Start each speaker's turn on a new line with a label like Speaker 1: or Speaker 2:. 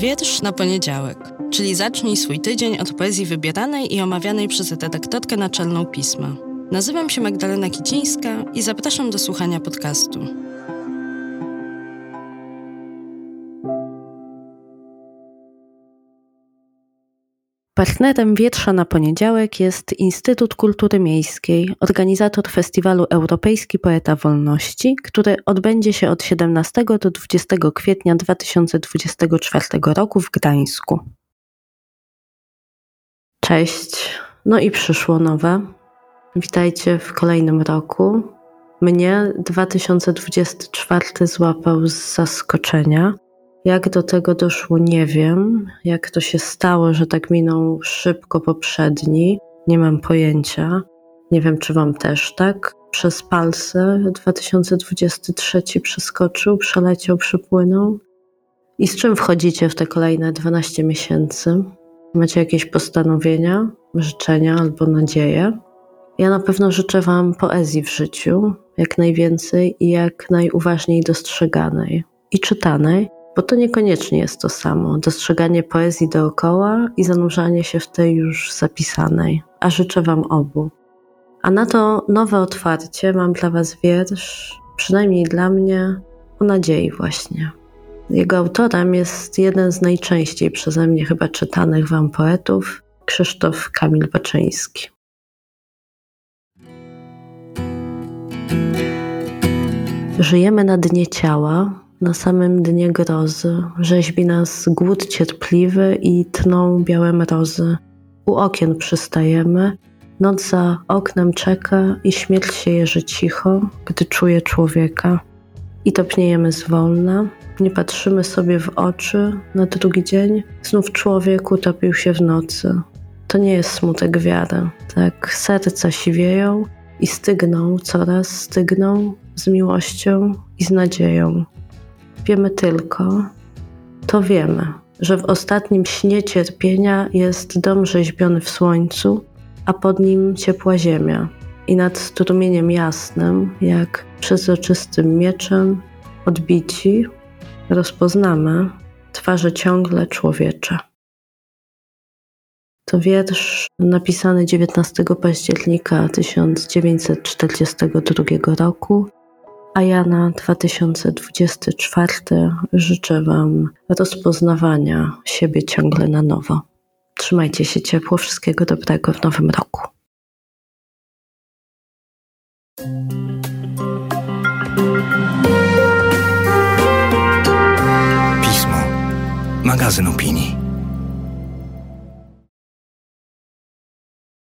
Speaker 1: Wiersz na poniedziałek, czyli zacznij swój tydzień od poezji wybieranej i omawianej przez redaktorkę naczelną pisma. Nazywam się Magdalena Kicińska i zapraszam do słuchania podcastu. Partnerem Wietrza na poniedziałek jest Instytut Kultury Miejskiej, organizator festiwalu Europejski Poeta Wolności, który odbędzie się od 17 do 20 kwietnia 2024 roku w Gdańsku. Cześć, no i przyszło nowe. Witajcie w kolejnym roku. Mnie 2024 złapał z zaskoczenia jak do tego doszło, nie wiem. Jak to się stało, że tak minął szybko poprzedni, nie mam pojęcia. Nie wiem, czy Wam też tak. Przez palce 2023 przeskoczył, przeleciał, przypłynął. I z czym wchodzicie w te kolejne 12 miesięcy? Macie jakieś postanowienia, życzenia albo nadzieje? Ja na pewno życzę Wam poezji w życiu, jak najwięcej i jak najuważniej dostrzeganej i czytanej bo to niekoniecznie jest to samo. Dostrzeganie poezji dookoła i zanurzanie się w tej już zapisanej. A życzę Wam obu. A na to nowe otwarcie mam dla Was wiersz, przynajmniej dla mnie, o nadziei właśnie. Jego autorem jest jeden z najczęściej przeze mnie chyba czytanych Wam poetów, Krzysztof Kamil Baczyński. Żyjemy na dnie ciała, na samym dnie grozy. Rzeźbi nas głód cierpliwy i tną białe mrozy. U okien przystajemy, noc za oknem czeka i śmierć się jeży cicho, gdy czuje człowieka. I topniejemy zwolna, nie patrzymy sobie w oczy, na drugi dzień znów człowiek utopił się w nocy. To nie jest smutek wiary, tak serca siwieją i stygną, coraz stygną z miłością i z nadzieją. Wiemy tylko, to wiemy, że w ostatnim śnie cierpienia jest dom rzeźbiony w słońcu, a pod nim ciepła ziemia. I nad strumieniem jasnym, jak przezroczystym mieczem, odbici, rozpoznamy twarze ciągle człowiecze. To wiersz napisany 19 października 1942 roku a ja na 2024 życzę Wam rozpoznawania siebie ciągle na nowo. Trzymajcie się ciepło, wszystkiego dobrego w nowym roku.
Speaker 2: Pismo. Magazyn opinii.